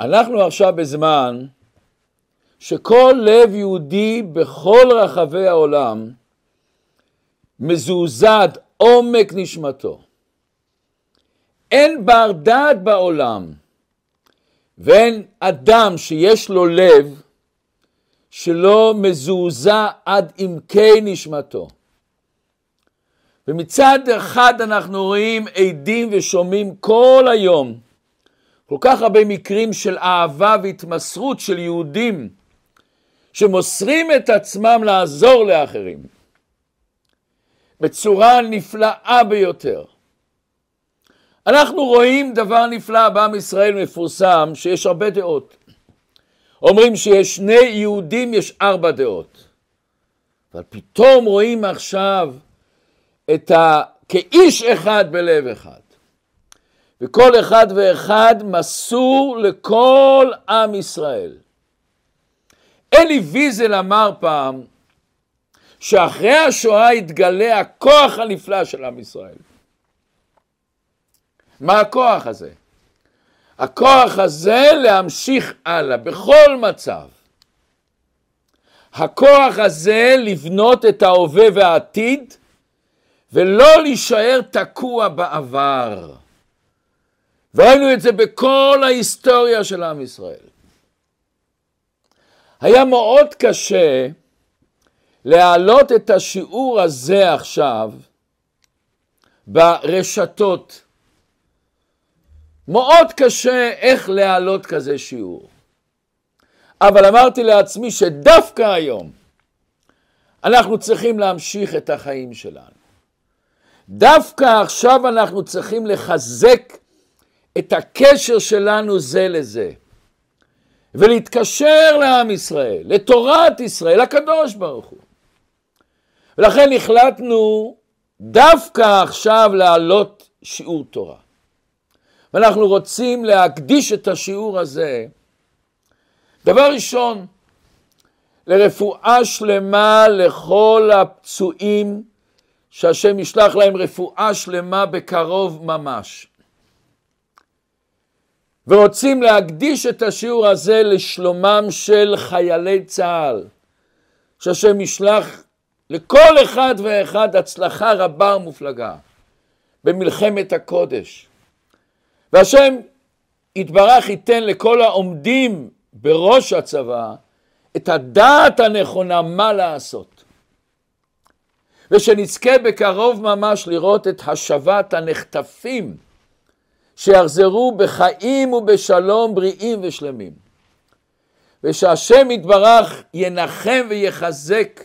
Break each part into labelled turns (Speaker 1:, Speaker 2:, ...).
Speaker 1: אנחנו עכשיו בזמן שכל לב יהודי בכל רחבי העולם מזועזע עד עומק נשמתו. אין בר דעת בעולם ואין אדם שיש לו לב שלא מזועזע עד עמקי נשמתו. ומצד אחד אנחנו רואים עדים ושומעים כל היום כל כך הרבה מקרים של אהבה והתמסרות של יהודים שמוסרים את עצמם לעזור לאחרים בצורה נפלאה ביותר. אנחנו רואים דבר נפלא בעם ישראל מפורסם שיש הרבה דעות. אומרים שיש שני יהודים יש ארבע דעות. אבל פתאום רואים עכשיו את ה... כאיש אחד בלב אחד. וכל אחד ואחד מסור לכל עם ישראל. אלי ויזל אמר פעם שאחרי השואה יתגלה הכוח הנפלא של עם ישראל. מה הכוח הזה? הכוח הזה להמשיך הלאה בכל מצב. הכוח הזה לבנות את ההווה והעתיד ולא להישאר תקוע בעבר. וראינו את זה בכל ההיסטוריה של עם ישראל. היה מאוד קשה להעלות את השיעור הזה עכשיו ברשתות. מאוד קשה איך להעלות כזה שיעור. אבל אמרתי לעצמי שדווקא היום אנחנו צריכים להמשיך את החיים שלנו. דווקא עכשיו אנחנו צריכים לחזק את הקשר שלנו זה לזה. ולהתקשר לעם ישראל, לתורת ישראל, לקדוש ברוך הוא. ולכן החלטנו דווקא עכשיו להעלות שיעור תורה. ואנחנו רוצים להקדיש את השיעור הזה, דבר ראשון, לרפואה שלמה לכל הפצועים, שהשם ישלח להם רפואה שלמה בקרוב ממש. ורוצים להקדיש את השיעור הזה לשלומם של חיילי צה"ל, שהשם ישלח לכל אחד ואחד הצלחה רבה ומופלגה במלחמת הקודש. והשם יתברך ייתן לכל העומדים בראש הצבא את הדעת הנכונה מה לעשות. ושנזכה בקרוב ממש לראות את השבת הנחטפים שיחזרו בחיים ובשלום בריאים ושלמים. ושהשם יתברך ינחם ויחזק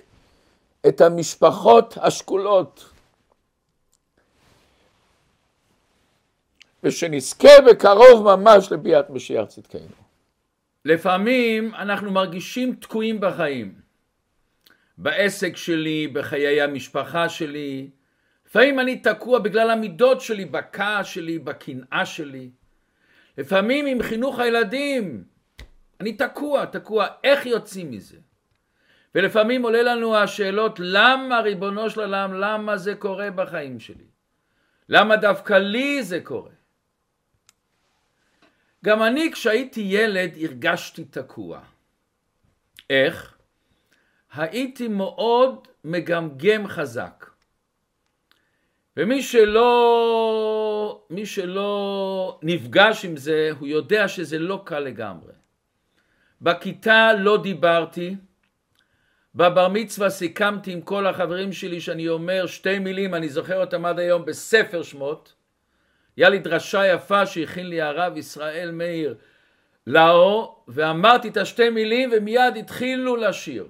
Speaker 1: את המשפחות השכולות. ושנזכה בקרוב ממש לביאת משיח צדקנו. לפעמים אנחנו מרגישים תקועים בחיים. בעסק שלי, בחיי המשפחה שלי, לפעמים אני תקוע בגלל המידות שלי, בכעס שלי, בקנאה שלי. לפעמים עם חינוך הילדים, אני תקוע, תקוע, איך יוצאים מזה? ולפעמים עולה לנו השאלות, למה ריבונו של עולם, למה זה קורה בחיים שלי? למה דווקא לי זה קורה? גם אני כשהייתי ילד הרגשתי תקוע. איך? הייתי מאוד מגמגם חזק. ומי שלא, מי שלא נפגש עם זה, הוא יודע שזה לא קל לגמרי. בכיתה לא דיברתי, בבר מצווה סיכמתי עם כל החברים שלי שאני אומר שתי מילים, אני זוכר אותם עד היום בספר שמות. היה לי דרשה יפה שהכין לי הרב ישראל מאיר לאו, ואמרתי את השתי מילים ומיד התחילו לשיר.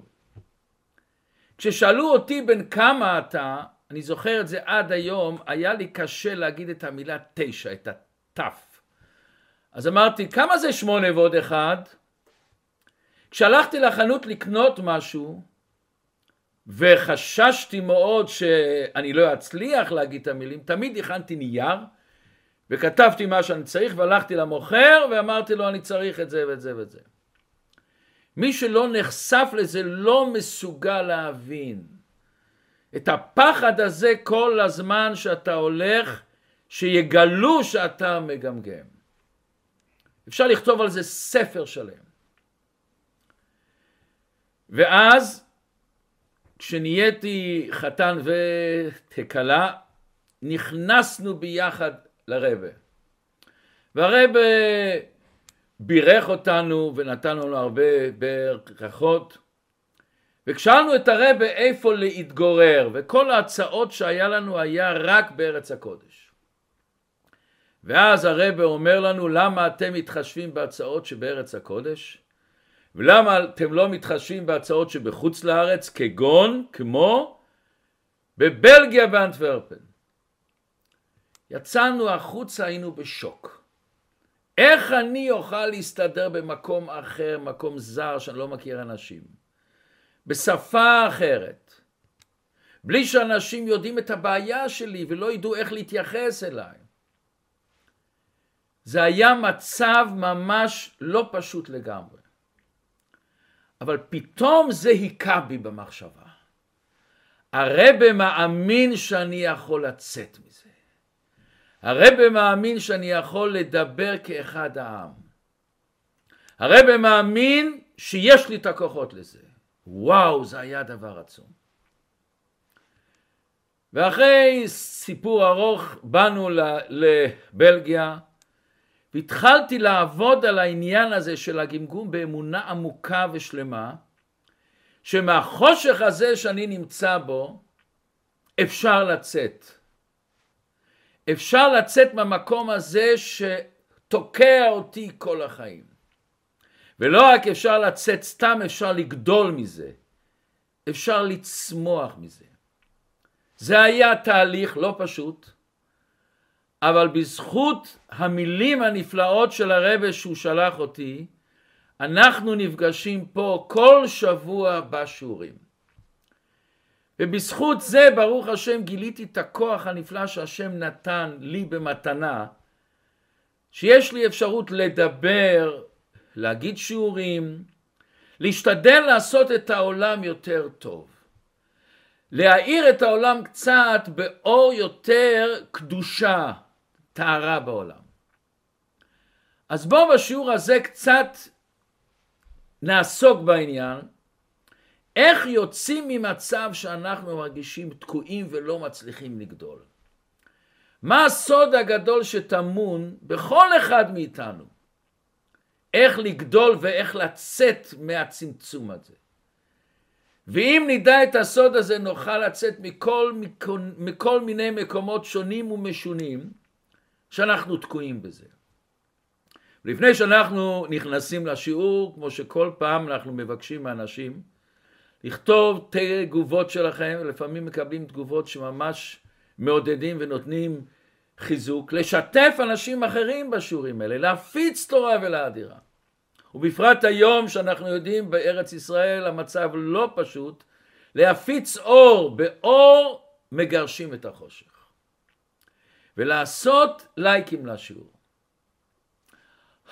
Speaker 1: כששאלו אותי בן כמה אתה, אני זוכר את זה עד היום, היה לי קשה להגיד את המילה תשע, את התף. אז אמרתי, כמה זה שמונה ועוד אחד? כשהלכתי לחנות לקנות משהו, וחששתי מאוד שאני לא אצליח להגיד את המילים, תמיד הכנתי נייר, וכתבתי מה שאני צריך, והלכתי למוכר, ואמרתי לו, אני צריך את זה ואת זה ואת זה. מי שלא נחשף לזה לא מסוגל להבין. את הפחד הזה כל הזמן שאתה הולך, שיגלו שאתה מגמגם. אפשר לכתוב על זה ספר שלם. ואז כשנהייתי חתן וכלה, נכנסנו ביחד לרבה. והרבה בירך אותנו ונתן לנו הרבה ברכות. וכשאלנו את הרבה איפה להתגורר, וכל ההצעות שהיה לנו היה רק בארץ הקודש. ואז הרבה אומר לנו למה אתם מתחשבים בהצעות שבארץ הקודש? ולמה אתם לא מתחשבים בהצעות שבחוץ לארץ כגון כמו בבלגיה ואנטוורפן? יצאנו החוצה היינו בשוק. איך אני אוכל להסתדר במקום אחר, מקום זר שאני לא מכיר אנשים? בשפה אחרת. בלי שאנשים יודעים את הבעיה שלי ולא ידעו איך להתייחס אליי. זה היה מצב ממש לא פשוט לגמרי. אבל פתאום זה היכה בי במחשבה. הרבה מאמין שאני יכול לצאת מזה. הרבה מאמין שאני יכול לדבר כאחד העם. הרבה מאמין שיש לי את הכוחות לזה. וואו, זה היה דבר עצום. ואחרי סיפור ארוך באנו לבלגיה והתחלתי לעבוד על העניין הזה של הגמגום באמונה עמוקה ושלמה שמהחושך הזה שאני נמצא בו אפשר לצאת. אפשר לצאת מהמקום הזה שתוקע אותי כל החיים. ולא רק אפשר לצאת סתם, אפשר לגדול מזה. אפשר לצמוח מזה. זה היה תהליך לא פשוט, אבל בזכות המילים הנפלאות של הרבה שהוא שלח אותי, אנחנו נפגשים פה כל שבוע בשיעורים. ובזכות זה, ברוך השם, גיליתי את הכוח הנפלא שהשם נתן לי במתנה, שיש לי אפשרות לדבר, להגיד שיעורים, להשתדל לעשות את העולם יותר טוב. להאיר את העולם קצת באור יותר קדושה, טהרה בעולם. אז בואו בשיעור הזה קצת נעסוק בעניין, איך יוצאים ממצב שאנחנו מרגישים תקועים ולא מצליחים לגדול. מה הסוד הגדול שטמון בכל אחד מאיתנו? איך לגדול ואיך לצאת מהצמצום הזה. ואם נדע את הסוד הזה נוכל לצאת מכל, מכל מיני מקומות שונים ומשונים שאנחנו תקועים בזה. לפני שאנחנו נכנסים לשיעור, כמו שכל פעם אנחנו מבקשים מאנשים, לכתוב תגובות שלכם, לפעמים מקבלים תגובות שממש מעודדים ונותנים חיזוק, לשתף אנשים אחרים בשיעורים האלה, להפיץ תורה ולאדירה. ובפרט היום שאנחנו יודעים בארץ ישראל המצב לא פשוט, להפיץ אור, באור מגרשים את החושך. ולעשות לייקים לשיעור.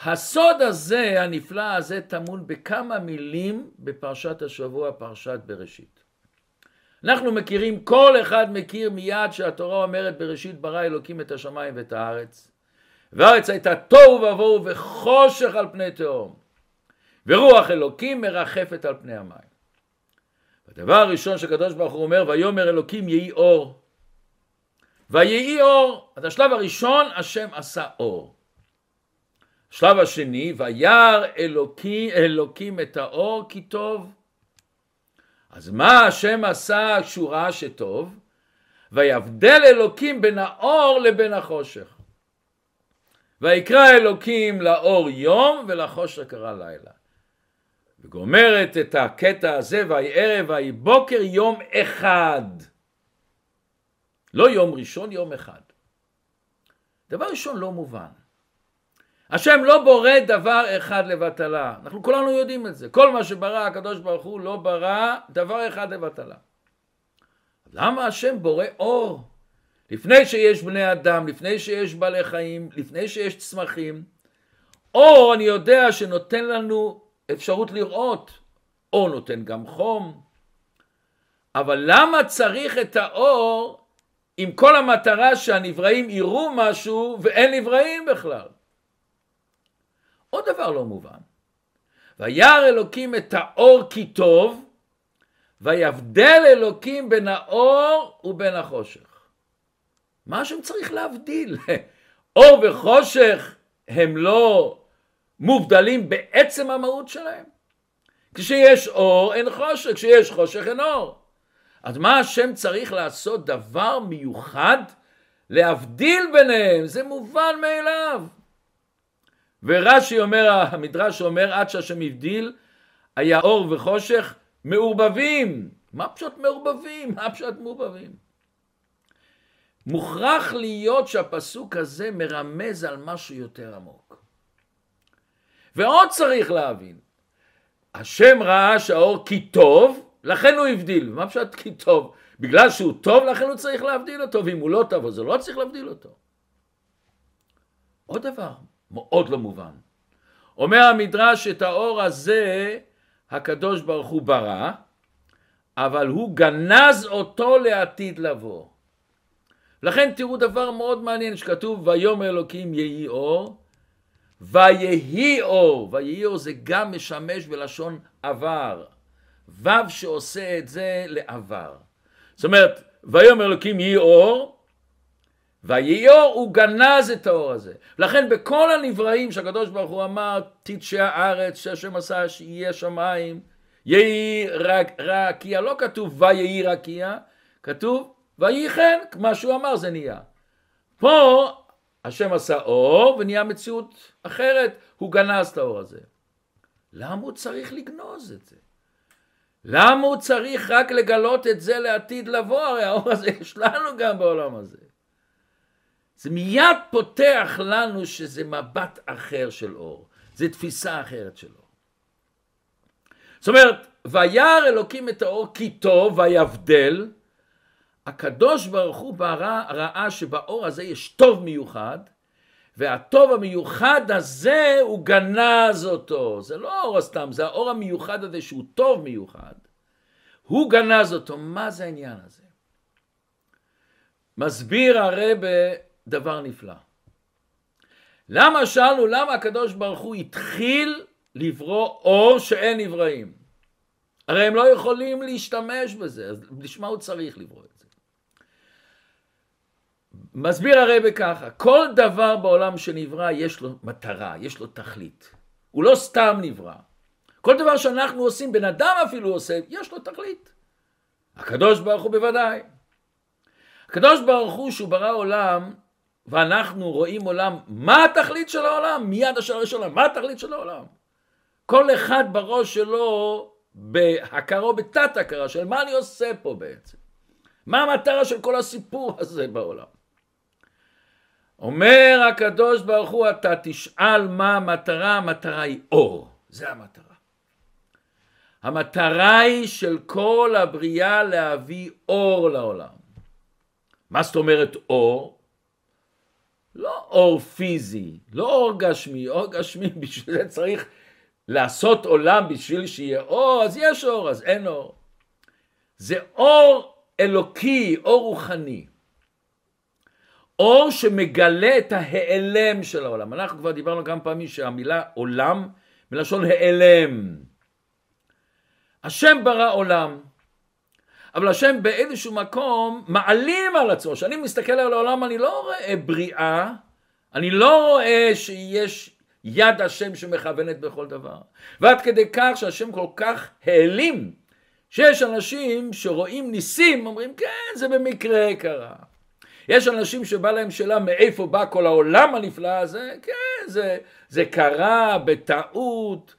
Speaker 1: הסוד הזה, הנפלא הזה, טמון בכמה מילים בפרשת השבוע, פרשת בראשית. אנחנו מכירים, כל אחד מכיר מיד שהתורה אומרת בראשית ברא אלוקים את השמיים ואת הארץ. והארץ הייתה תוהו ובוהו וחושך על פני תהום. ורוח אלוקים מרחפת על פני המים. הדבר הראשון שקדוש ברוך הוא אומר, ויאמר אלוקים יהי אור. ויהי אור. אז השלב הראשון, השם עשה אור. השלב השני, וירא אלוקים, אלוקים את האור כי טוב. אז מה השם עשה כשהוא ראה שטוב? ויבדל אלוקים בין האור לבין החושך. ויקרא אלוקים לאור יום ולחושך קרא לילה. וגומרת את הקטע הזה, ויהי ערב ויהי בוקר יום אחד. לא יום ראשון, יום אחד. דבר ראשון לא מובן. השם לא בורא דבר אחד לבטלה. אנחנו כולנו יודעים את זה. כל מה שברא הקדוש ברוך הוא לא ברא דבר אחד לבטלה. למה השם בורא אור? לפני שיש בני אדם, לפני שיש בעלי חיים, לפני שיש צמחים, אור אני יודע שנותן לנו אפשרות לראות. אור נותן גם חום. אבל למה צריך את האור עם כל המטרה שהנבראים יראו משהו ואין נבראים בכלל? עוד דבר לא מובן. וירא אלוקים את האור כי טוב, ויבדל אלוקים בין האור ובין החושך. מה שם צריך להבדיל? אור וחושך הם לא מובדלים בעצם המהות שלהם? כשיש אור אין חושך, כשיש חושך אין אור. אז מה השם צריך לעשות דבר מיוחד להבדיל ביניהם? זה מובן מאליו. ורש"י אומר, המדרש אומר, עד שהשם הבדיל, היה אור וחושך מעורבבים. מה פשוט מעורבבים? מה פשוט מעורבבים? מוכרח להיות שהפסוק הזה מרמז על משהו יותר עמוק. ועוד צריך להבין, השם ראה שהאור כי טוב, לכן הוא הבדיל. מה פשוט כי טוב? בגלל שהוא טוב, לכן הוא צריך להבדיל אותו, ואם הוא לא טוב, אז הוא לא צריך להבדיל אותו. עוד דבר, מאוד לא מובן. אומר המדרש את האור הזה הקדוש ברוך הוא ברא, אבל הוא גנז אותו לעתיד לבוא. לכן תראו דבר מאוד מעניין שכתוב ויאמר אלוקים יהי אור ויהי אור, ויהי אור זה גם משמש בלשון עבר, וו שעושה את זה לעבר. זאת אומרת, ויאמר אלוקים יהי אור, ויהי אור, הוא גנז את האור הזה. לכן בכל הנבראים שהקדוש ברוך הוא אמר, תדשי הארץ, שהשם עשה שיהיה שמיים, יהי רקיע, לא כתוב ויהי רקיע, כתוב ויהי כן, מה שהוא אמר זה נהיה. פה השם עשה אור ונהיה מציאות אחרת, הוא גנז את האור הזה. למה הוא צריך לגנוז את זה? למה הוא צריך רק לגלות את זה לעתיד לבוא? הרי האור הזה יש לנו גם בעולם הזה. זה מיד פותח לנו שזה מבט אחר של אור, זה תפיסה אחרת של אור. זאת אומרת, וירא אלוקים את האור כי טוב ויבדל, הקדוש ברוך הוא ברא, ראה שבאור הזה יש טוב מיוחד, והטוב המיוחד הזה הוא גנז אותו. זה לא האור הסתם, זה האור המיוחד הזה שהוא טוב מיוחד. הוא גנז אותו. מה זה העניין הזה? מסביר הרבה דבר נפלא. למה שאלנו למה הקדוש ברוך הוא התחיל לברוא אור שאין נבראים? הרי הם לא יכולים להשתמש בזה, אז לשמה הוא צריך לברוא את זה? מסביר הרבה ככה, כל דבר בעולם שנברא יש לו מטרה, יש לו תכלית. הוא לא סתם נברא. כל דבר שאנחנו עושים, בן אדם אפילו עושה, יש לו תכלית. הקדוש ברוך הוא בוודאי. הקדוש ברוך הוא שהוא ברא עולם, ואנחנו רואים עולם, מה התכלית של העולם? מיד השאלה העולם, מה התכלית של העולם? כל אחד בראש שלו, בהכרו, בתת הכרה של מה אני עושה פה בעצם? מה המטרה של כל הסיפור הזה בעולם? אומר הקדוש ברוך הוא, אתה תשאל מה המטרה, המטרה היא אור, זה המטרה. המטרה היא של כל הבריאה להביא אור לעולם. מה זאת אומרת אור? לא אור פיזי, לא אור גשמי, אור גשמי בשביל זה צריך לעשות עולם בשביל שיהיה אור, אז יש אור, אז אין אור. זה אור אלוקי, אור רוחני. אור שמגלה את ההיעלם של העולם. אנחנו כבר דיברנו כמה פעמים שהמילה עולם מלשון העלם. השם ברא עולם, אבל השם באיזשהו מקום מעלים על עצמו. כשאני מסתכל על העולם אני לא רואה בריאה, אני לא רואה שיש יד השם שמכוונת בכל דבר. ועד כדי כך שהשם כל כך העלים, שיש אנשים שרואים ניסים, אומרים כן זה במקרה קרה. יש אנשים שבא להם שאלה מאיפה בא כל העולם הנפלא הזה, כן, זה, זה קרה בטעות.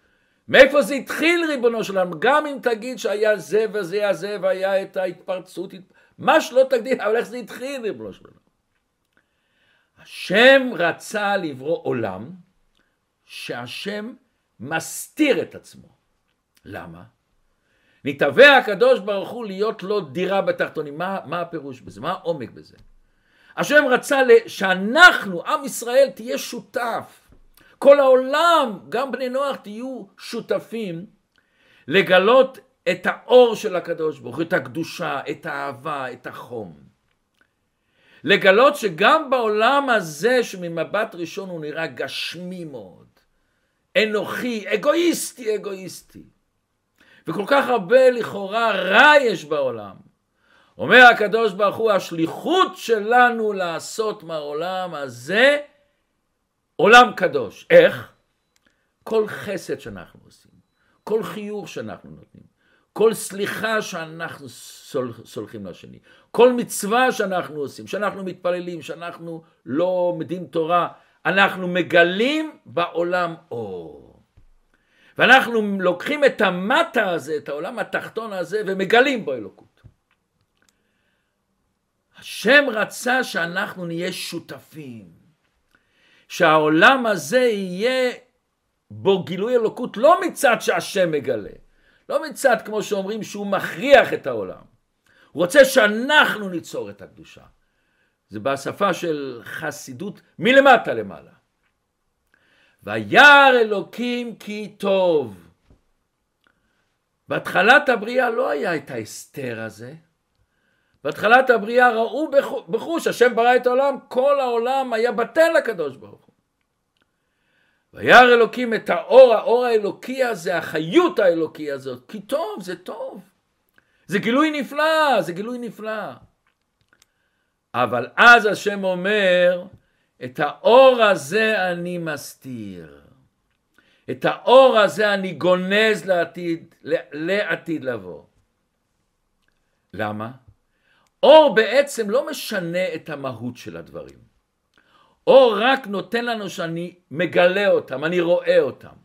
Speaker 1: מאיפה זה התחיל ריבונו של עולם? גם אם תגיד שהיה זה וזה היה זה והיה את ההתפרצות, מה שלא תגיד, אבל איך זה התחיל ריבונו של עולם? השם רצה לברוא עולם שהשם מסתיר את עצמו. למה? נתהווה הקדוש ברוך הוא להיות לו דירה בתחתונים. מה, מה הפירוש בזה? מה העומק בזה? השם רצה שאנחנו, עם ישראל, תהיה שותף. כל העולם, גם בני נוח, תהיו שותפים לגלות את האור של הקדוש ברוך הוא, את הקדושה, את האהבה, את החום. לגלות שגם בעולם הזה, שממבט ראשון הוא נראה גשמי מאוד, אנוכי, אגואיסטי, אגואיסטי. וכל כך הרבה לכאורה רע יש בעולם. אומר הקדוש ברוך הוא, השליחות שלנו לעשות מהעולם הזה עולם קדוש. איך? כל חסד שאנחנו עושים, כל חיוך שאנחנו נותנים, כל סליחה שאנחנו סול, סולחים לשני, כל מצווה שאנחנו עושים, שאנחנו מתפללים, שאנחנו לא לומדים תורה, אנחנו מגלים בעולם אור. ואנחנו לוקחים את המטה הזה, את העולם התחתון הזה, ומגלים בו אלוקות. השם רצה שאנחנו נהיה שותפים, שהעולם הזה יהיה בו גילוי אלוקות לא מצד שהשם מגלה, לא מצד כמו שאומרים שהוא מכריח את העולם, הוא רוצה שאנחנו ניצור את הקדושה. זה בשפה של חסידות מלמטה למעלה. וירא אלוקים כי טוב. בהתחלת הבריאה לא היה את ההסתר הזה. בהתחלת הבריאה ראו בחוש, השם ברא את העולם, כל העולם היה בטל לקדוש ברוך. וירא אלוקים את האור, האור האלוקי הזה, החיות האלוקי הזאת, כי טוב, זה טוב. זה גילוי נפלא, זה גילוי נפלא. אבל אז השם אומר, את האור הזה אני מסתיר. את האור הזה אני גונז לעתיד, לעתיד לבוא. למה? אור בעצם לא משנה את המהות של הדברים. אור רק נותן לנו שאני מגלה אותם, אני רואה אותם.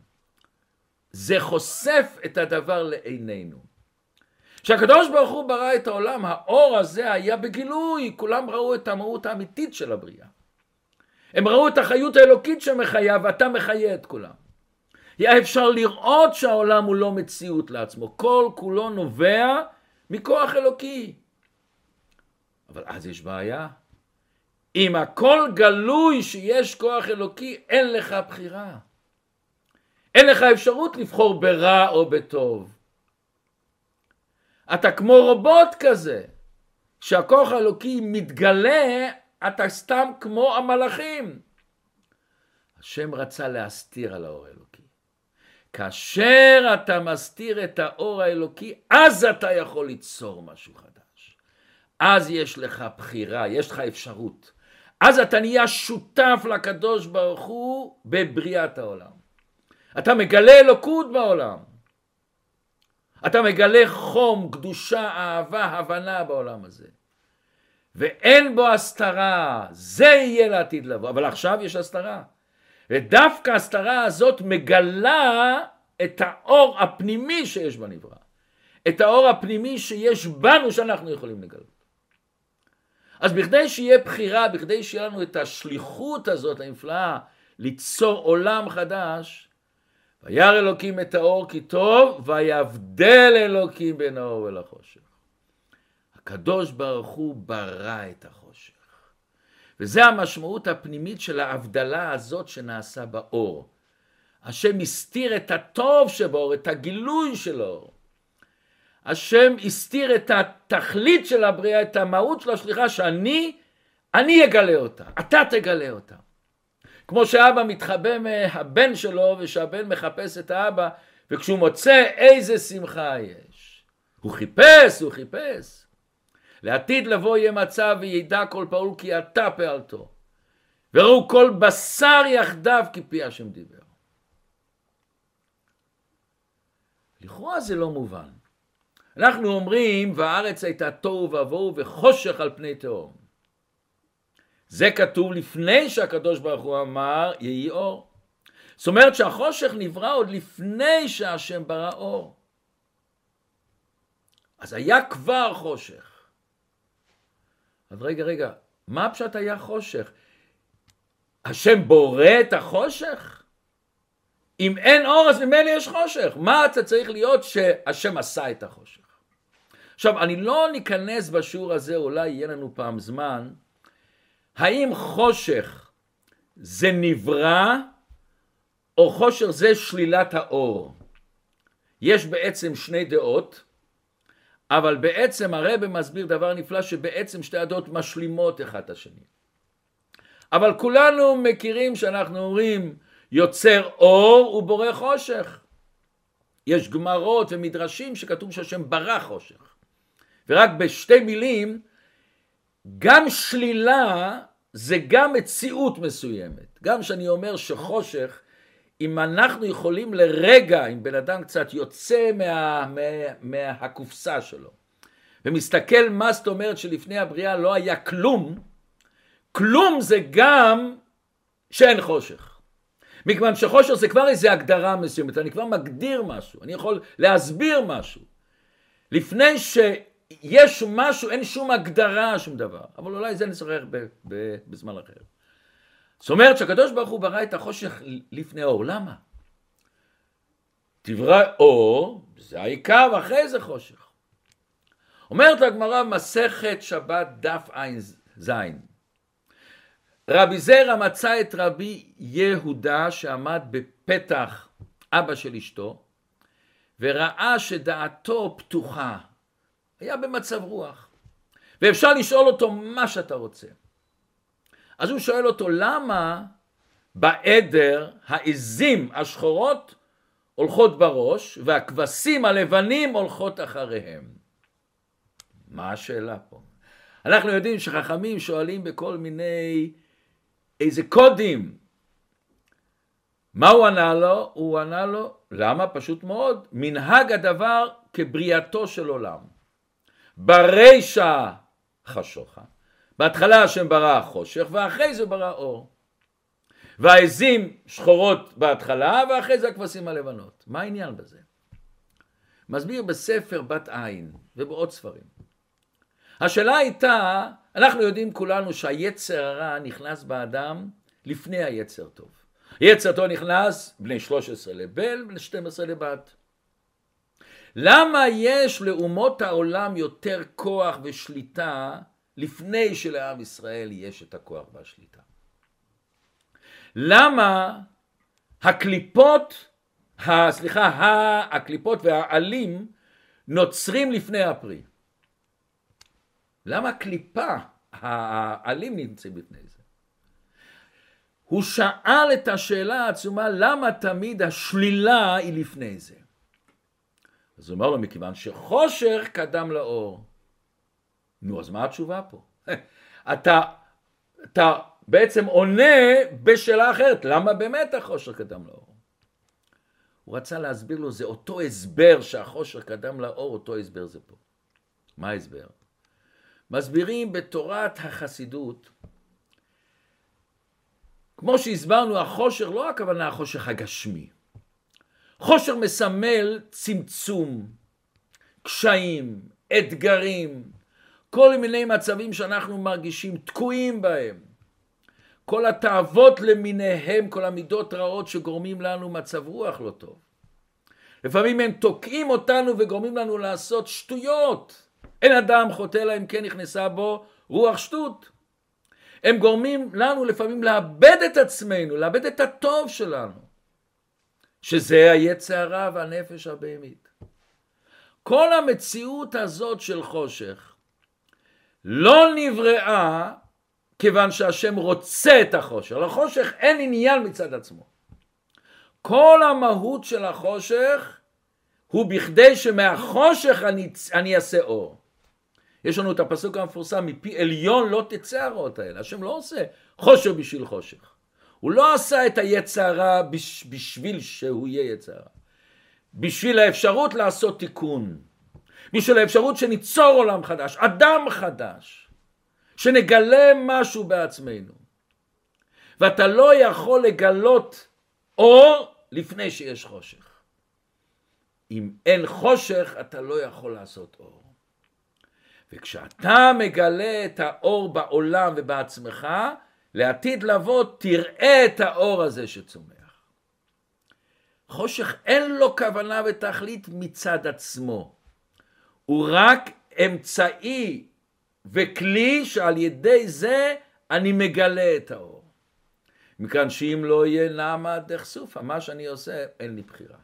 Speaker 1: זה חושף את הדבר לעינינו. כשהקדוש ברוך הוא ברא את העולם, האור הזה היה בגילוי, כולם ראו את המהות האמיתית של הבריאה. הם ראו את החיות האלוקית שמחיה ואתה מחיה את כולם. היה אפשר לראות שהעולם הוא לא מציאות לעצמו, כל כולו נובע מכוח אלוקי. אבל אז יש בעיה. אם הכל גלוי שיש כוח אלוקי, אין לך בחירה. אין לך אפשרות לבחור ברע או בטוב. אתה כמו רובוט כזה, שהכוח האלוקי מתגלה, אתה סתם כמו המלאכים. השם רצה להסתיר על האור האלוקי. כאשר אתה מסתיר את האור האלוקי, אז אתה יכול ליצור משהו חדש. אז יש לך בחירה, יש לך אפשרות. אז אתה נהיה שותף לקדוש ברוך הוא בבריאת העולם. אתה מגלה אלוקות בעולם. אתה מגלה חום, קדושה, אהבה, הבנה בעולם הזה. ואין בו הסתרה, זה יהיה לעתיד לבוא. אבל עכשיו יש הסתרה. ודווקא ההסתרה הזאת מגלה את האור הפנימי שיש בנברא. את האור הפנימי שיש בנו שאנחנו יכולים לגלות. אז בכדי שיהיה בחירה, בכדי שיהיה לנו את השליחות הזאת הנפלאה ליצור עולם חדש, וירא אלוקים את האור כי טוב, ויבדל אלוקים בין האור ולחושך. הקדוש ברוך הוא ברא את החושך. וזה המשמעות הפנימית של ההבדלה הזאת שנעשה באור. השם הסתיר את הטוב שבאור, את הגילוי של האור. השם הסתיר את התכלית של הבריאה, את המהות של השליחה, שאני, אני אגלה אותה, אתה תגלה אותה. כמו שאבא מתחבא מהבן שלו ושהבן מחפש את האבא וכשהוא מוצא איזה שמחה יש. הוא חיפש, הוא חיפש. לעתיד לבוא יהיה מצב וידע כל פעול כי אתה פעלתו. וראו כל בשר יחדיו כי פי השם דיבר. לכאורה זה לא מובן. אנחנו אומרים והארץ הייתה תוהו ובוהו וחושך על פני תהום. זה כתוב לפני שהקדוש ברוך הוא אמר יהי אור. זאת אומרת שהחושך נברא עוד לפני שהשם ברא אור. אז היה כבר חושך. אז רגע, רגע, מה פשוט היה חושך? השם בורא את החושך? אם אין אור אז ממילא יש חושך. מה אתה צריך להיות שהשם עשה את החושך? עכשיו, אני לא ניכנס בשיעור הזה, אולי יהיה לנו פעם זמן, האם חושך זה נברא או חושך זה שלילת האור? יש בעצם שני דעות, אבל בעצם הרב מסביר דבר נפלא שבעצם שתי הדעות משלימות אחת השני. אבל כולנו מכירים שאנחנו אומרים יוצר אור ובורא חושך. יש גמרות ומדרשים שכתוב שהשם ברא חושך. ורק בשתי מילים, גם שלילה זה גם מציאות מסוימת. גם שאני אומר שחושך, אם אנחנו יכולים לרגע, אם בן אדם קצת יוצא מה, מה, מהקופסה שלו, ומסתכל מה זאת אומרת שלפני הבריאה לא היה כלום, כלום זה גם שאין חושך. מכיוון שחושך זה כבר איזו הגדרה מסוימת, אני כבר מגדיר משהו, אני יכול להסביר משהו. לפני שיש משהו, אין שום הגדרה, שום דבר. אבל אולי זה נשוחח בזמן אחר. זאת אומרת שהקדוש ברוך הוא ברא את החושך לפני האור, למה? תברא אור, זה העיקר, ואחרי זה חושך. אומרת הגמרא מסכת שבת דף ע"ז רבי זרע מצא את רבי יהודה שעמד בפתח אבא של אשתו וראה שדעתו פתוחה, היה במצב רוח ואפשר לשאול אותו מה שאתה רוצה. אז הוא שואל אותו למה בעדר העזים השחורות הולכות בראש והכבשים הלבנים הולכות אחריהם. מה השאלה פה? אנחנו יודעים שחכמים שואלים בכל מיני איזה קודים. מה הוא ענה לו? הוא ענה לו, למה? פשוט מאוד, מנהג הדבר כבריאתו של עולם. ברישא חשוכה. בהתחלה השם ברא חושך ואחרי זה ברא אור. והעזים שחורות בהתחלה ואחרי זה הכבשים הלבנות. מה העניין בזה? מסביר בספר בת עין ובעוד ספרים. השאלה הייתה, אנחנו יודעים כולנו שהיצר הרע נכנס באדם לפני היצר טוב. יצר טוב נכנס בני 13 לבן, בני 12 לבת. למה יש לאומות העולם יותר כוח ושליטה לפני שלעם ישראל יש את הכוח והשליטה? למה הקליפות, סליחה, הקליפות והעלים נוצרים לפני הפרי? למה הקליפה, העלים נמצאים בפני זה? הוא שאל את השאלה העצומה למה תמיד השלילה היא לפני זה. אז הוא אומר לו מכיוון שחושך קדם לאור. נו אז מה התשובה פה? אתה, אתה בעצם עונה בשאלה אחרת למה באמת החושך קדם לאור? הוא רצה להסביר לו זה אותו הסבר שהחושך קדם לאור אותו הסבר זה פה. מה ההסבר? מסבירים בתורת החסידות, כמו שהסברנו, החושר לא הכוונה החושך הגשמי. חושר מסמל צמצום, קשיים, אתגרים, כל מיני מצבים שאנחנו מרגישים תקועים בהם. כל התאוות למיניהם, כל המידות רעות שגורמים לנו מצב רוח לא טוב. לפעמים הם תוקעים אותנו וגורמים לנו לעשות שטויות. אין אדם חוטא לה אם כן נכנסה בו רוח שטות. הם גורמים לנו לפעמים לאבד את עצמנו, לאבד את הטוב שלנו, שזה היצע הרע והנפש הבהמית. כל המציאות הזאת של חושך לא נבראה כיוון שהשם רוצה את החושך. לחושך אין עניין מצד עצמו. כל המהות של החושך הוא בכדי שמהחושך אני, אני אעשה אור. יש לנו את הפסוק המפורסם, מפי עליון לא תצא הרעות האלה. השם לא עושה חושך בשביל חושך. הוא לא עשה את היצע בש, בשביל שהוא יהיה יצע. בשביל האפשרות לעשות תיקון. בשביל האפשרות שניצור עולם חדש, אדם חדש. שנגלה משהו בעצמנו. ואתה לא יכול לגלות אור לפני שיש חושך. אם אין חושך, אתה לא יכול לעשות אור. וכשאתה מגלה את האור בעולם ובעצמך, לעתיד לבוא תראה את האור הזה שצומח. חושך אין לו כוונה ותכלית מצד עצמו, הוא רק אמצעי וכלי שעל ידי זה אני מגלה את האור. מכאן שאם לא יהיה נעמה דחסופה, מה שאני עושה אין לי בחירה.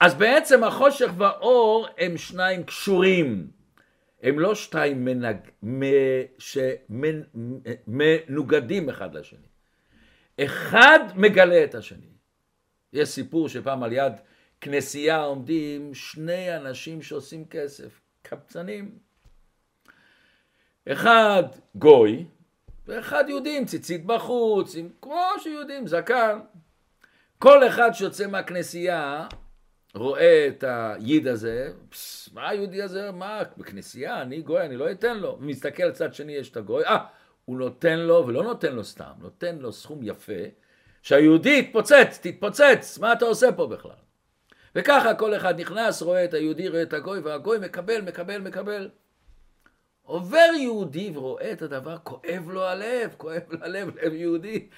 Speaker 1: אז בעצם החושך והאור הם שניים קשורים. הם לא שתיים מנג... מנוגדים אחד לשני. אחד מגלה את השני. יש סיפור שפעם על יד כנסייה עומדים שני אנשים שעושים כסף, קבצנים. אחד גוי, ואחד יהודי עם ציצית בחוץ, עם כמו שיהודים, זקן. כל אחד שיוצא מהכנסייה רואה את היד הזה, פס, מה היהודי הזה, מה, בכנסייה, אני גוי, אני לא אתן לו. מסתכל לצד שני, יש את הגוי, אה, הוא נותן לו, ולא נותן לו סתם, נותן לו סכום יפה, שהיהודי יתפוצץ, תתפוצץ, מה אתה עושה פה בכלל? וככה כל אחד נכנס, רואה את היהודי, רואה את הגוי, והגוי מקבל, מקבל, מקבל. עובר יהודי ורואה את הדבר, כואב לו הלב, כואב לו הלב, לב יהודי.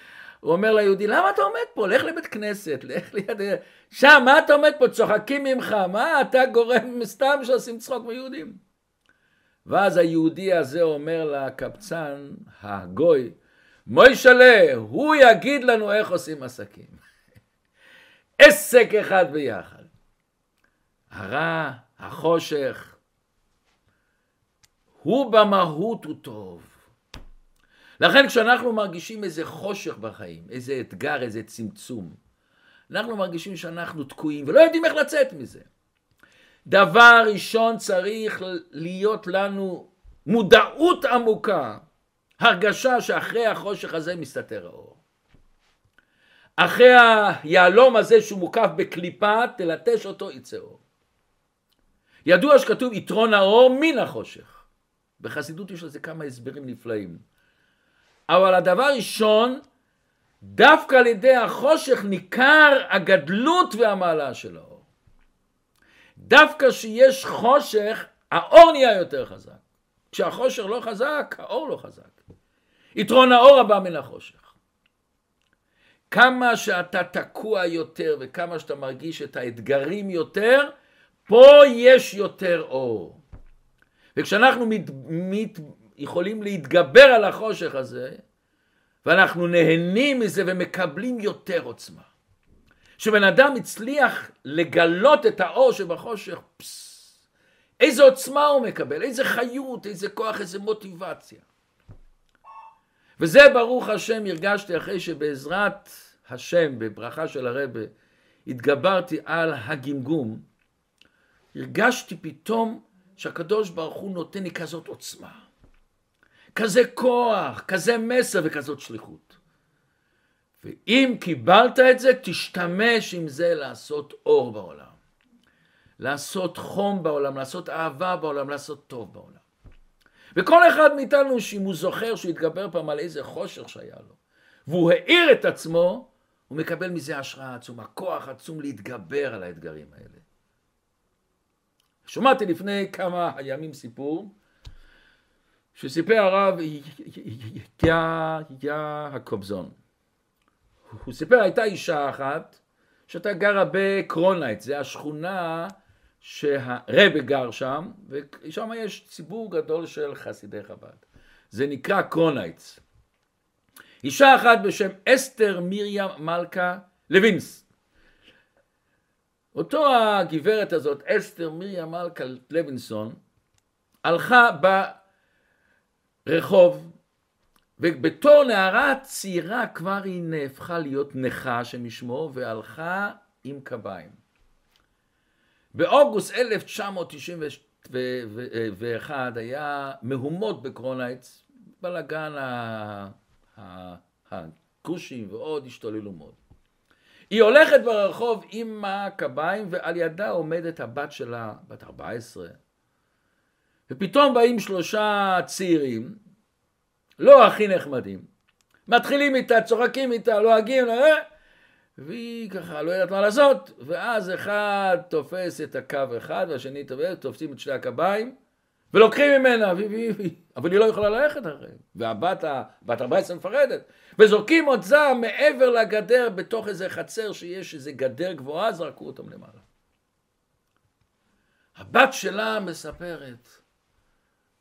Speaker 1: הוא אומר ליהודי, למה אתה עומד פה? לך לבית כנסת, לך ליד... שם, מה אתה עומד פה? צוחקים ממך, מה אתה גורם סתם שעושים צחוק מיהודים? ואז היהודי הזה אומר לקבצן, הגוי, מוישלה, הוא יגיד לנו איך עושים עסקים. עסק אחד ביחד. הרע, החושך, הוא במהות הוא טוב. לכן כשאנחנו מרגישים איזה חושך בחיים, איזה אתגר, איזה צמצום, אנחנו מרגישים שאנחנו תקועים ולא יודעים איך לצאת מזה. דבר ראשון צריך להיות לנו מודעות עמוקה, הרגשה שאחרי החושך הזה מסתתר האור. אחרי היהלום הזה שהוא מוקף בקליפה, תלטש אותו יצא אור. ידוע שכתוב יתרון האור מן החושך. בחסידות יש לזה כמה הסברים נפלאים. אבל הדבר ראשון, דווקא על ידי החושך ניכר הגדלות והמעלה של האור. דווקא שיש חושך, האור נהיה יותר חזק. כשהחושך לא חזק, האור לא חזק. יתרון האור הבא מן החושך. כמה שאתה תקוע יותר וכמה שאתה מרגיש את האתגרים יותר, פה יש יותר אור. וכשאנחנו מת, מת, יכולים להתגבר על החושך הזה, ואנחנו נהנים מזה ומקבלים יותר עוצמה. כשבן אדם הצליח לגלות את האור שבחושך, פס, איזה עוצמה הוא מקבל, איזה חיות, איזה כוח, איזה מוטיבציה. וזה ברוך השם הרגשתי אחרי שבעזרת השם, בברכה של הרבה, התגברתי על הגמגום, הרגשתי פתאום שהקדוש ברוך הוא נותן לי כזאת עוצמה. כזה כוח, כזה מסר וכזאת שליחות. ואם קיבלת את זה, תשתמש עם זה לעשות אור בעולם. לעשות חום בעולם, לעשות אהבה בעולם, לעשות טוב בעולם. וכל אחד מאיתנו, שאם הוא זוכר שהוא התגבר פעם על איזה חושך שהיה לו, והוא האיר את עצמו, הוא מקבל מזה השראה עצומה, כוח עצום להתגבר על האתגרים האלה. שמעתי לפני כמה ימים סיפור שסיפר הרב יעקובזון. הוא סיפר, הייתה אישה אחת שהייתה גרה בקראון הייטס, זה השכונה שהרבה גר שם, ושם יש ציבור גדול של חסידי חב"ד. זה נקרא קראון הייטס. אישה אחת בשם אסתר מרים מלכה לוינס. אותו הגברת הזאת, אסתר מרים מלכה לוינסון, הלכה ברחוב, ובתור נערה צעירה כבר היא נהפכה להיות נכה שמשמו, והלכה עם קביים. באוגוסט 1991 היה מהומות בקראון הייטס, בלאגן הכושים ועוד השתוללו מאוד. היא הולכת ברחוב עם הקביים ועל ידה עומדת הבת שלה, בת 14. ופתאום באים שלושה צעירים, לא הכי נחמדים. מתחילים איתה, צוחקים איתה, לועגים, לא והיא ככה לא יודעת מה לעשות, ואז אחד תופס את הקו אחד והשני תופס, תופסים את שני הקביים ולוקחים ממנה, אבל היא לא יכולה ללכת אחריהם, והבת בת 14 מפרדת, וזורקים זעם מעבר לגדר בתוך איזה חצר שיש איזה גדר גבוהה, זרקו אותם למעלה. הבת שלה מספרת,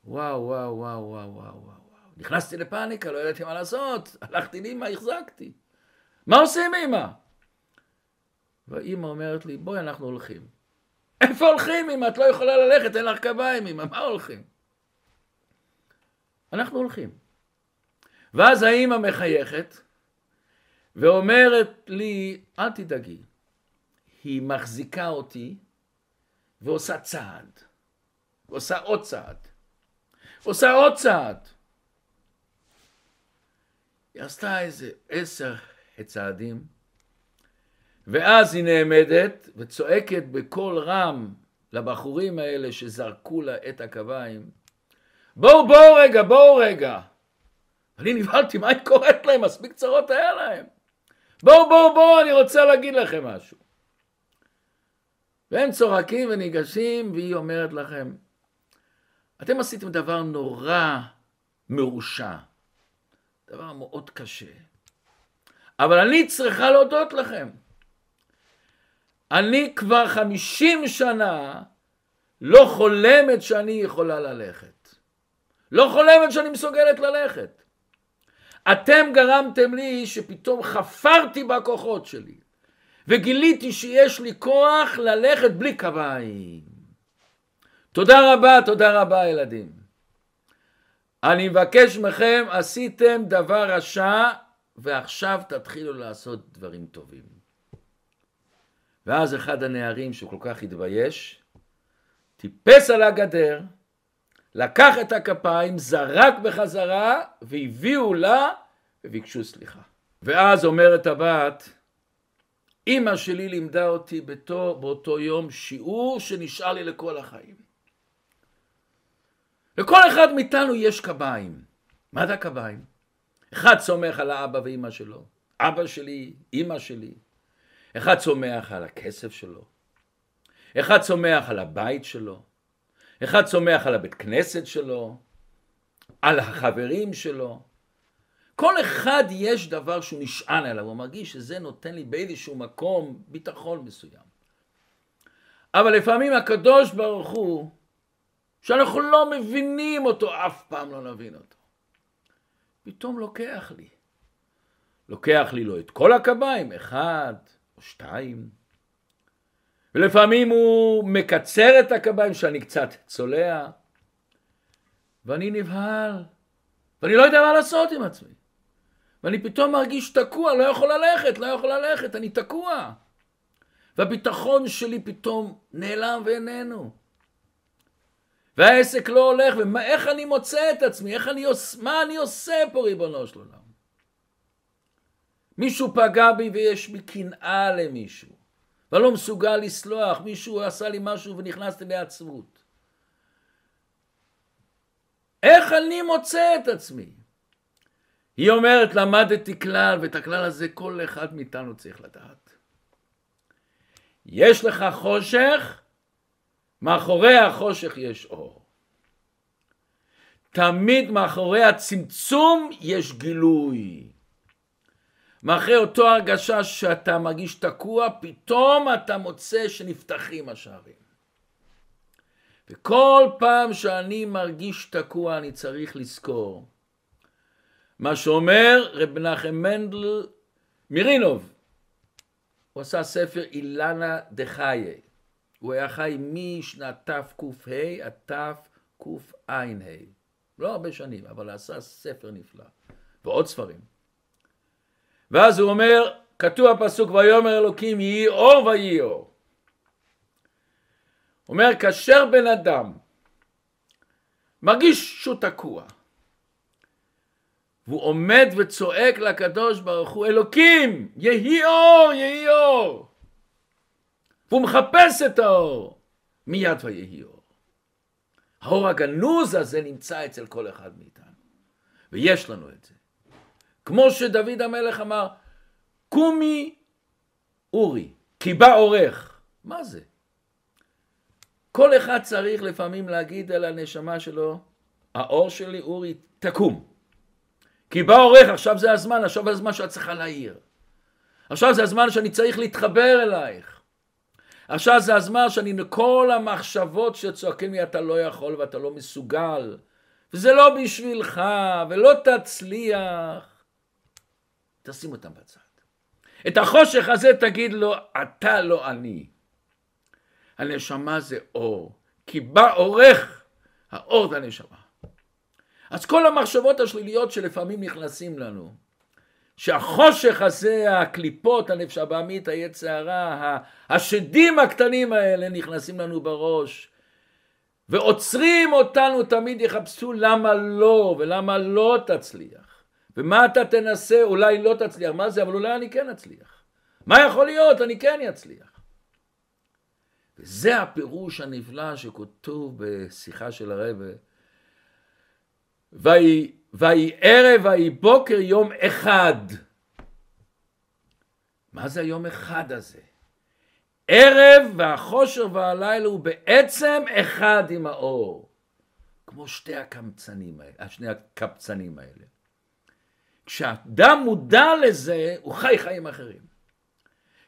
Speaker 1: וואו וואו וואו וואו וואו וואו, נכנסתי לפאניקה, לא ידעתי מה לעשות, הלכתי לאמא, החזקתי. מה עושים אמא? והאימא אומרת לי, בואי אנחנו הולכים. איפה הולכים אמא? את לא יכולה ללכת, אין לך קביים אמא, מה הולכים? אנחנו הולכים. ואז האימא מחייכת, ואומרת לי, אל תדאגי, היא מחזיקה אותי ועושה צעד, ועושה עוד צעד, ועושה עוד צעד. היא עשתה איזה עשר צעדים, ואז היא נעמדת וצועקת בקול רם לבחורים האלה שזרקו לה את הקביים, בואו בואו רגע, בואו רגע. אני נבהלתי, מה היא קוראת להם? מספיק צרות היה להם. בואו בואו בואו, אני רוצה להגיד לכם משהו. והם צוחקים וניגשים, והיא אומרת לכם, אתם עשיתם דבר נורא מרושע, דבר מאוד קשה, אבל אני צריכה להודות לכם. אני כבר חמישים שנה לא חולמת שאני יכולה ללכת. לא חולמת שאני מסוגלת ללכת. אתם גרמתם לי שפתאום חפרתי בכוחות שלי, וגיליתי שיש לי כוח ללכת בלי קביים. תודה רבה, תודה רבה ילדים. אני מבקש מכם, עשיתם דבר רשע, ועכשיו תתחילו לעשות דברים טובים. ואז אחד הנערים שכל כך התבייש, טיפס על הגדר, לקח את הכפיים, זרק בחזרה, והביאו לה וביקשו סליחה. ואז אומרת הבת, אימא שלי לימדה אותי באותו יום שיעור שנשאר לי לכל החיים. לכל אחד מאיתנו יש קביים. מה זה הקביים? אחד סומך על האבא ואימא שלו, אבא שלי, אימא שלי. אחד צומח על הכסף שלו, אחד צומח על הבית שלו, אחד צומח על הבית כנסת שלו, על החברים שלו. כל אחד יש דבר שהוא נשען עליו, הוא מרגיש שזה נותן לי באיזשהו מקום ביטחון מסוים. אבל לפעמים הקדוש ברוך הוא, שאנחנו לא מבינים אותו, אף פעם לא נבין אותו. פתאום לוקח לי. לוקח לי לו את כל הקביים, אחד או שתיים. ולפעמים הוא מקצר את הקביים שאני קצת צולע, ואני נבהל, ואני לא יודע מה לעשות עם עצמי. ואני פתאום מרגיש תקוע, לא יכול ללכת, לא יכול ללכת, אני תקוע. והביטחון שלי פתאום נעלם ואיננו. והעסק לא הולך, ואיך אני מוצא את עצמי, איך אני עושה, מה אני עושה פה ריבונו של עולם? מישהו פגע בי ויש בי קנאה למישהו, ואני לא מסוגל לסלוח, מישהו עשה לי משהו ונכנסתי לעצבות. איך אני מוצא את עצמי? היא אומרת, למדתי כלל, ואת הכלל הזה כל אחד מאיתנו צריך לדעת. יש לך חושך, מאחורי החושך יש אור. תמיד מאחורי הצמצום יש גילוי. מאחורי אותו הרגשה שאתה מרגיש תקוע, פתאום אתה מוצא שנפתחים השערים. וכל פעם שאני מרגיש תקוע אני צריך לזכור מה שאומר רב מנחם מנדל מירינוב. הוא עשה ספר אילנה דחיי. הוא היה חי משנת תק"ה עד תקע"ה. לא הרבה שנים, אבל עשה ספר נפלא. ועוד ספרים. ואז הוא אומר, כתוב הפסוק, ויאמר אלוקים יהי אור ויהי אור. אומר, כאשר בן אדם מרגיש שהוא תקוע, והוא עומד וצועק לקדוש ברוך הוא, אלוקים, יהי אור, יהי אור. והוא מחפש את האור, מיד ויהי אור. האור הגנוז הזה נמצא אצל כל אחד מאיתנו, ויש לנו את זה. כמו שדוד המלך אמר, קומי אורי, כי בא אורך. מה זה? כל אחד צריך לפעמים להגיד על הנשמה שלו, האור שלי אורי, תקום. כי בא אורך, עכשיו זה הזמן, עכשיו זה הזמן שאת צריכה להעיר. עכשיו זה הזמן שאני צריך להתחבר אלייך. עכשיו זה הזמן שאני, כל המחשבות שצועקים לי אתה לא יכול ואתה לא מסוגל, וזה לא בשבילך, ולא תצליח, תשים אותם בצד. את החושך הזה תגיד לו, אתה לא אני. הנשמה זה אור, כי בא אורך האור זה הנשמה. אז כל המחשבות השליליות שלפעמים נכנסים לנו, שהחושך הזה, הקליפות, הנפש הבעמית, היצע הרע, השדים הקטנים האלה נכנסים לנו בראש ועוצרים אותנו, תמיד יחפשו למה לא ולמה לא תצליח ומה אתה תנסה, אולי לא תצליח, מה זה, אבל אולי אני כן אצליח. מה יכול להיות, אני כן אצליח. וזה הפירוש הנפלא שכתוב בשיחה של הרבה. ויהי ויהי ערב ויהי בוקר יום אחד. מה זה היום אחד הזה? ערב והחושר והלילה הוא בעצם אחד עם האור. כמו שתי הקמצנים האלה, שני הקבצנים האלה. כשאדם מודע לזה, הוא חי חיים אחרים.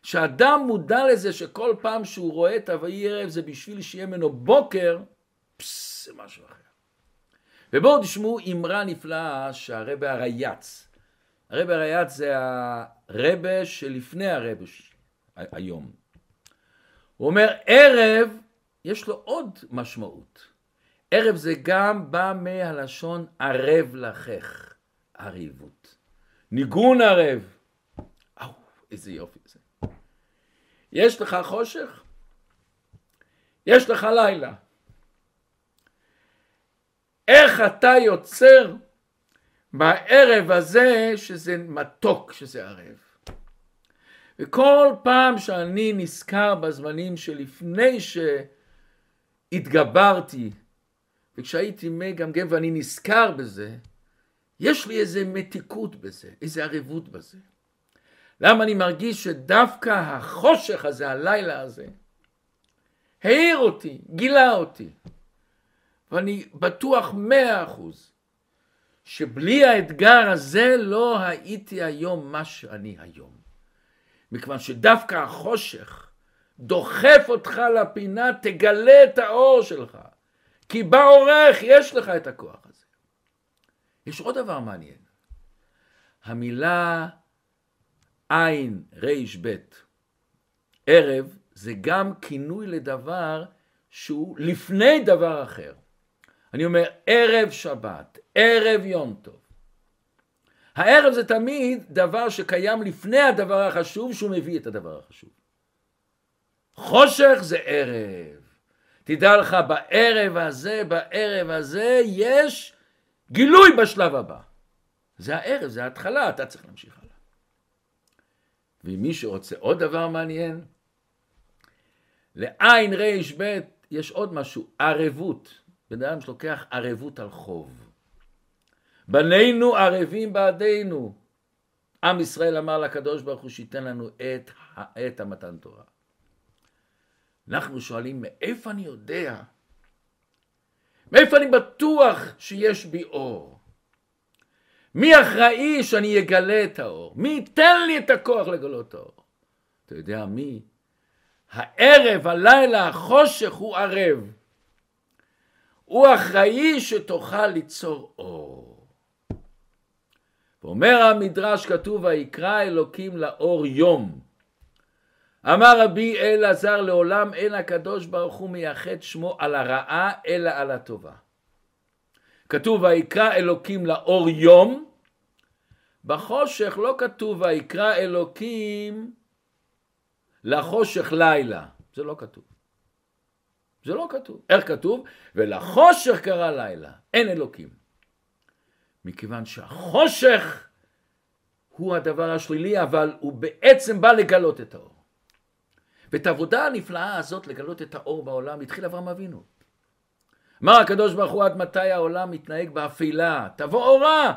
Speaker 1: כשאדם מודע לזה שכל פעם שהוא רואה את ה"ויהי ערב" זה בשביל שיהיה ממנו בוקר, פסס, זה משהו אחר. ובואו תשמעו אמרה נפלאה שהרבה הרייץ, הרבה הרייץ זה הרבה שלפני הרבה היום. הוא אומר ערב יש לו עוד משמעות. ערב זה גם בא מהלשון ערב לחך, עריבות. ניגון ערב. אהו, איזה יופי זה. יש לך חושך? יש לך לילה. איך אתה יוצר בערב הזה שזה מתוק, שזה ערב. וכל פעם שאני נזכר בזמנים שלפני שהתגברתי, וכשהייתי מגמגם ואני נזכר בזה, יש לי איזה מתיקות בזה, איזה ערבות בזה. למה אני מרגיש שדווקא החושך הזה, הלילה הזה, העיר אותי, גילה אותי. ואני בטוח מאה אחוז שבלי האתגר הזה לא הייתי היום מה שאני היום. מכיוון שדווקא החושך דוחף אותך לפינה, תגלה את האור שלך. כי בעורך יש לך את הכוח הזה. יש עוד דבר מעניין. המילה עין רב ערב זה גם כינוי לדבר שהוא לפני דבר אחר. אני אומר ערב שבת, ערב יום טוב. הערב זה תמיד דבר שקיים לפני הדבר החשוב שהוא מביא את הדבר החשוב. חושך זה ערב. תדע לך בערב הזה, בערב הזה יש גילוי בשלב הבא. זה הערב, זה ההתחלה, אתה צריך להמשיך הלאה. ומי שרוצה עוד דבר מעניין, לעין רב יש עוד משהו, ערבות. בן אדם שלוקח ערבות על חוב. בנינו ערבים בעדינו. עם ישראל אמר לקדוש ברוך הוא שייתן לנו את, את המתן תורה. אנחנו שואלים מאיפה אני יודע? מאיפה אני בטוח שיש בי אור? מי אחראי שאני אגלה את האור? מי ייתן לי את הכוח לגלות את האור? אתה יודע מי? הערב, הלילה, החושך הוא ערב. הוא אחראי שתוכל ליצור אור. ואומר המדרש כתוב ויקרא אלוקים לאור יום. אמר רבי אלעזר לעולם אין הקדוש ברוך הוא מייחד שמו על הרעה אלא על הטובה. כתוב ויקרא אלוקים לאור יום, בחושך לא כתוב ויקרא אלוקים לחושך לילה, זה לא כתוב. זה לא כתוב. איך כתוב? ולחושך קרא לילה, אין אלוקים. מכיוון שהחושך הוא הדבר השלילי, אבל הוא בעצם בא לגלות את האור. ואת העבודה הנפלאה הזאת לגלות את האור בעולם התחיל אברהם אבינו. אמר הקדוש ברוך הוא עד מתי העולם מתנהג באפלה, תבוא אורה,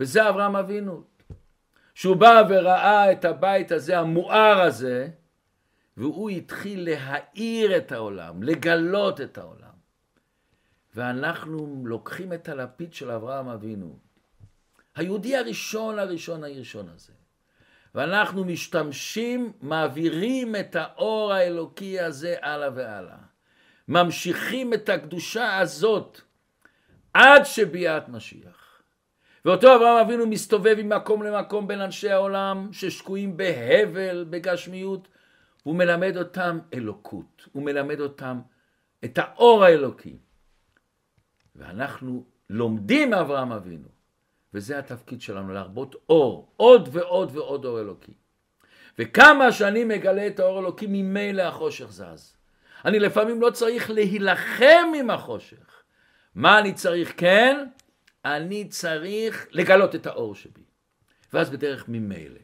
Speaker 1: וזה אברהם אבינו. שהוא בא וראה את הבית הזה, המואר הזה, והוא התחיל להאיר את העולם, לגלות את העולם. ואנחנו לוקחים את הלפיד של אברהם אבינו, היהודי הראשון הראשון הראשון הזה, ואנחנו משתמשים, מעבירים את האור האלוקי הזה הלאה והלאה. ממשיכים את הקדושה הזאת עד שביאת משיח. ואותו אברהם אבינו מסתובב ממקום למקום בין אנשי העולם ששקועים בהבל, בגשמיות, הוא מלמד אותם אלוקות, הוא מלמד אותם את האור האלוקי. ואנחנו לומדים מאברהם אבינו, וזה התפקיד שלנו, להרבות אור, עוד ועוד ועוד אור אלוקי. וכמה שאני מגלה את האור אלוקי, ממילא החושך זז. אני לפעמים לא צריך להילחם עם החושך. מה אני צריך כן? אני צריך לגלות את האור שבי. ואז בדרך ממילא.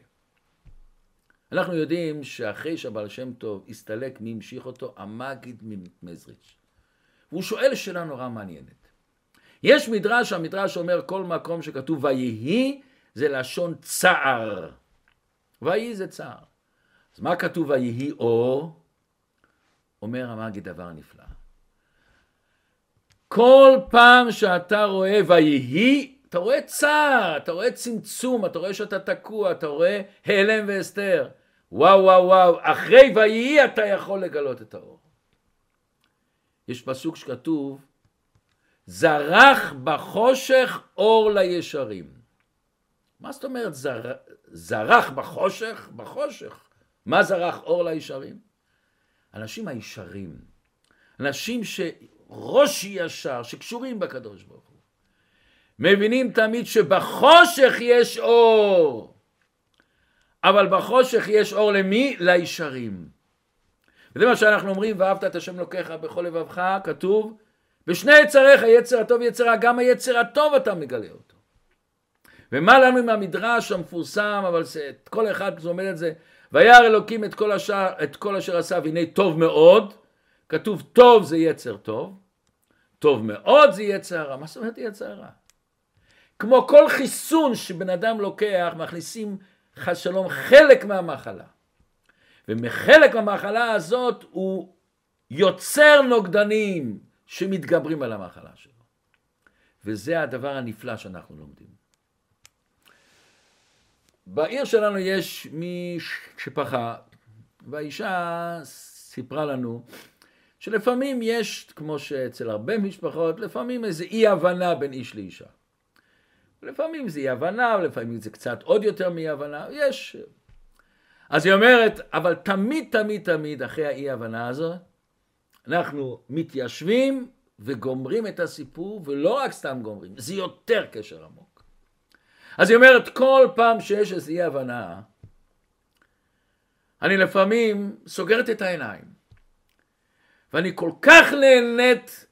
Speaker 1: אנחנו יודעים שאחרי שהבעל שם טוב הסתלק, מי המשיך אותו? המגיד ממזריץ'. והוא שואל שאלה נורא מעניינת. יש מדרש, המדרש אומר כל מקום שכתוב ויהי זה לשון צער. ויהי זה צער. אז מה כתוב ויהי אור? אומר המגיד דבר נפלא. כל פעם שאתה רואה ויהי, אתה רואה צער, אתה רואה צמצום, אתה רואה שאתה תקוע, אתה רואה העלם והסתר. וואו וואו וואו, אחרי ויהי אתה יכול לגלות את האור. יש פסוק שכתוב, זרח בחושך אור לישרים. מה זאת אומרת זר, זרח בחושך? בחושך. מה זרח אור לישרים? אנשים הישרים, אנשים שראש ישר, שקשורים בקדוש ברוך הוא, מבינים תמיד שבחושך יש אור, אבל בחושך יש אור למי? לישרים. וזה מה שאנחנו אומרים, ואהבת את השם לוקח בכל לבבך, כתוב, בשני יצריך, יצר הטוב ויצר הרע, גם היצר הטוב אתה מגלה אותו. ומה לנו עם המדרש המפורסם, אבל זה, כל אחד אומר את זה, וירא אלוקים את כל, השאר, את כל אשר עשה והנה טוב מאוד, כתוב טוב זה יצר טוב, טוב מאוד זה יצר הרע, מה זאת אומרת יצר הרע? כמו כל חיסון שבן אדם לוקח, מכניסים חס שלום חלק מהמחלה. ומחלק מהמחלה הזאת הוא יוצר נוגדנים שמתגברים על המחלה שלו. וזה הדבר הנפלא שאנחנו לומדים. בעיר שלנו יש מי שפחה, והאישה סיפרה לנו שלפעמים יש, כמו שאצל הרבה משפחות, לפעמים איזו אי הבנה בין איש לאישה. לפעמים זה אי הבנה, ולפעמים זה קצת עוד יותר מאי הבנה, יש. אז היא אומרת, אבל תמיד תמיד תמיד אחרי האי הבנה הזאת, אנחנו מתיישבים וגומרים את הסיפור, ולא רק סתם גומרים, זה יותר קשר עמוק. אז היא אומרת, כל פעם שיש איזו אי הבנה, אני לפעמים סוגרת את העיניים, ואני כל כך נהנית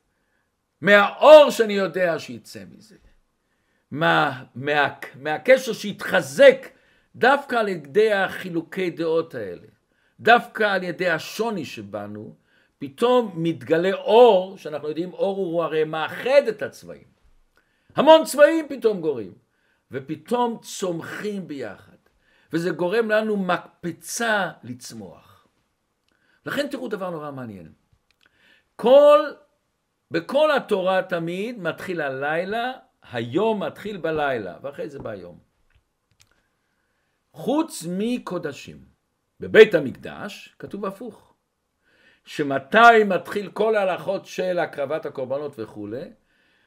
Speaker 1: מהאור שאני יודע שיצא מזה. מה, מה, מהקשר שהתחזק דווקא על ידי החילוקי דעות האלה, דווקא על ידי השוני שבנו, פתאום מתגלה אור, שאנחנו יודעים אור הוא הרי מאחד את הצבעים. המון צבעים פתאום גורים, ופתאום צומחים ביחד, וזה גורם לנו מקפצה לצמוח. לכן תראו דבר נורא מעניין. כל, בכל התורה תמיד מתחיל הלילה היום מתחיל בלילה, ואחרי זה ביום. חוץ מקודשים. בבית המקדש כתוב הפוך. שמתי מתחיל כל ההלכות של הקרבת הקורבנות וכולי,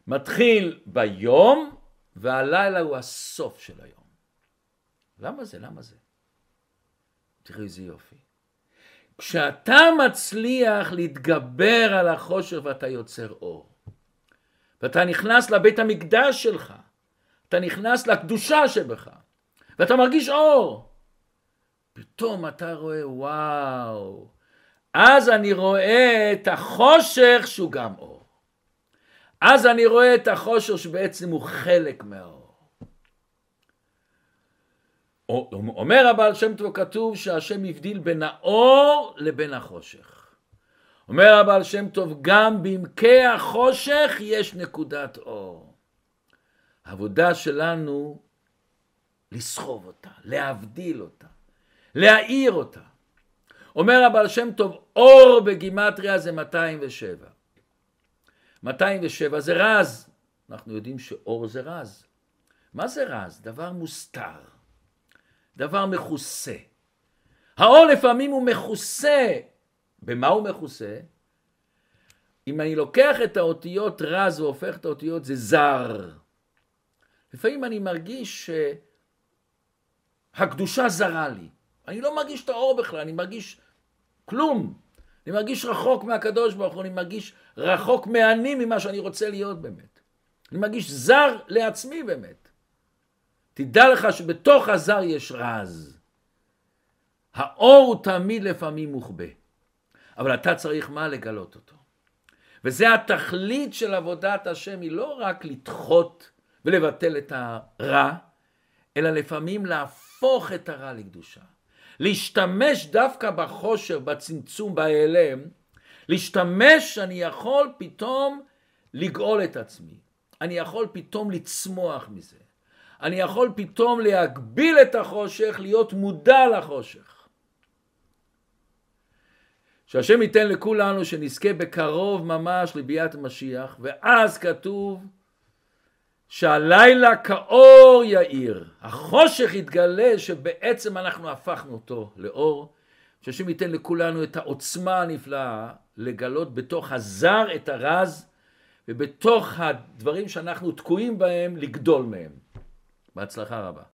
Speaker 1: מתחיל ביום, והלילה הוא הסוף של היום. למה זה? למה זה? תראו איזה יופי. כשאתה מצליח להתגבר על החושך ואתה יוצר אור, ואתה נכנס לבית המקדש שלך, אתה נכנס לקדושה שבך, ואתה מרגיש אור. פתאום אתה רואה, וואו, אז אני רואה את החושך שהוא גם אור. אז אני רואה את החושך שבעצם הוא חלק מהאור. אומר הבעל שם טוב כתוב שהשם הבדיל בין האור לבין החושך. אומר הבעל שם טוב, גם בעמקי החושך יש נקודת אור. העבודה שלנו לסחוב אותה, להבדיל אותה, להאיר אותה. אומר הבעל שם טוב, אור בגימטריה זה 207. 207 זה רז. אנחנו יודעים שאור זה רז. מה זה רז? דבר מוסתר, דבר מכוסה. האור לפעמים הוא מכוסה במה הוא מכוסה? אם אני לוקח את האותיות רז והופך את האותיות זה זר. לפעמים אני מרגיש שהקדושה זרה לי. אני לא מרגיש את האור בכלל, אני מרגיש כלום. אני מרגיש רחוק מהקדוש ברוך הוא, אני מרגיש רחוק מהאני ממה שאני רוצה להיות באמת. אני מרגיש זר לעצמי באמת. תדע לך שבתוך הזר יש רז. האור הוא תמיד לפעמים מוחבא, אבל אתה צריך מה? לגלות אותו. וזה התכלית של עבודת השם, היא לא רק לדחות ולבטל את הרע, אלא לפעמים להפוך את הרע לקדושה. להשתמש דווקא בחושר, בצמצום, בהיעלם, להשתמש, אני יכול פתאום לגאול את עצמי. אני יכול פתאום לצמוח מזה. אני יכול פתאום להגביל את החושך, להיות מודע לחושך. שהשם ייתן לכולנו שנזכה בקרוב ממש לביאת משיח, ואז כתוב שהלילה כאור יאיר, החושך יתגלה שבעצם אנחנו הפכנו אותו לאור, שהשם ייתן לכולנו את העוצמה הנפלאה לגלות בתוך הזר את הרז, ובתוך הדברים שאנחנו תקועים בהם לגדול מהם. בהצלחה רבה.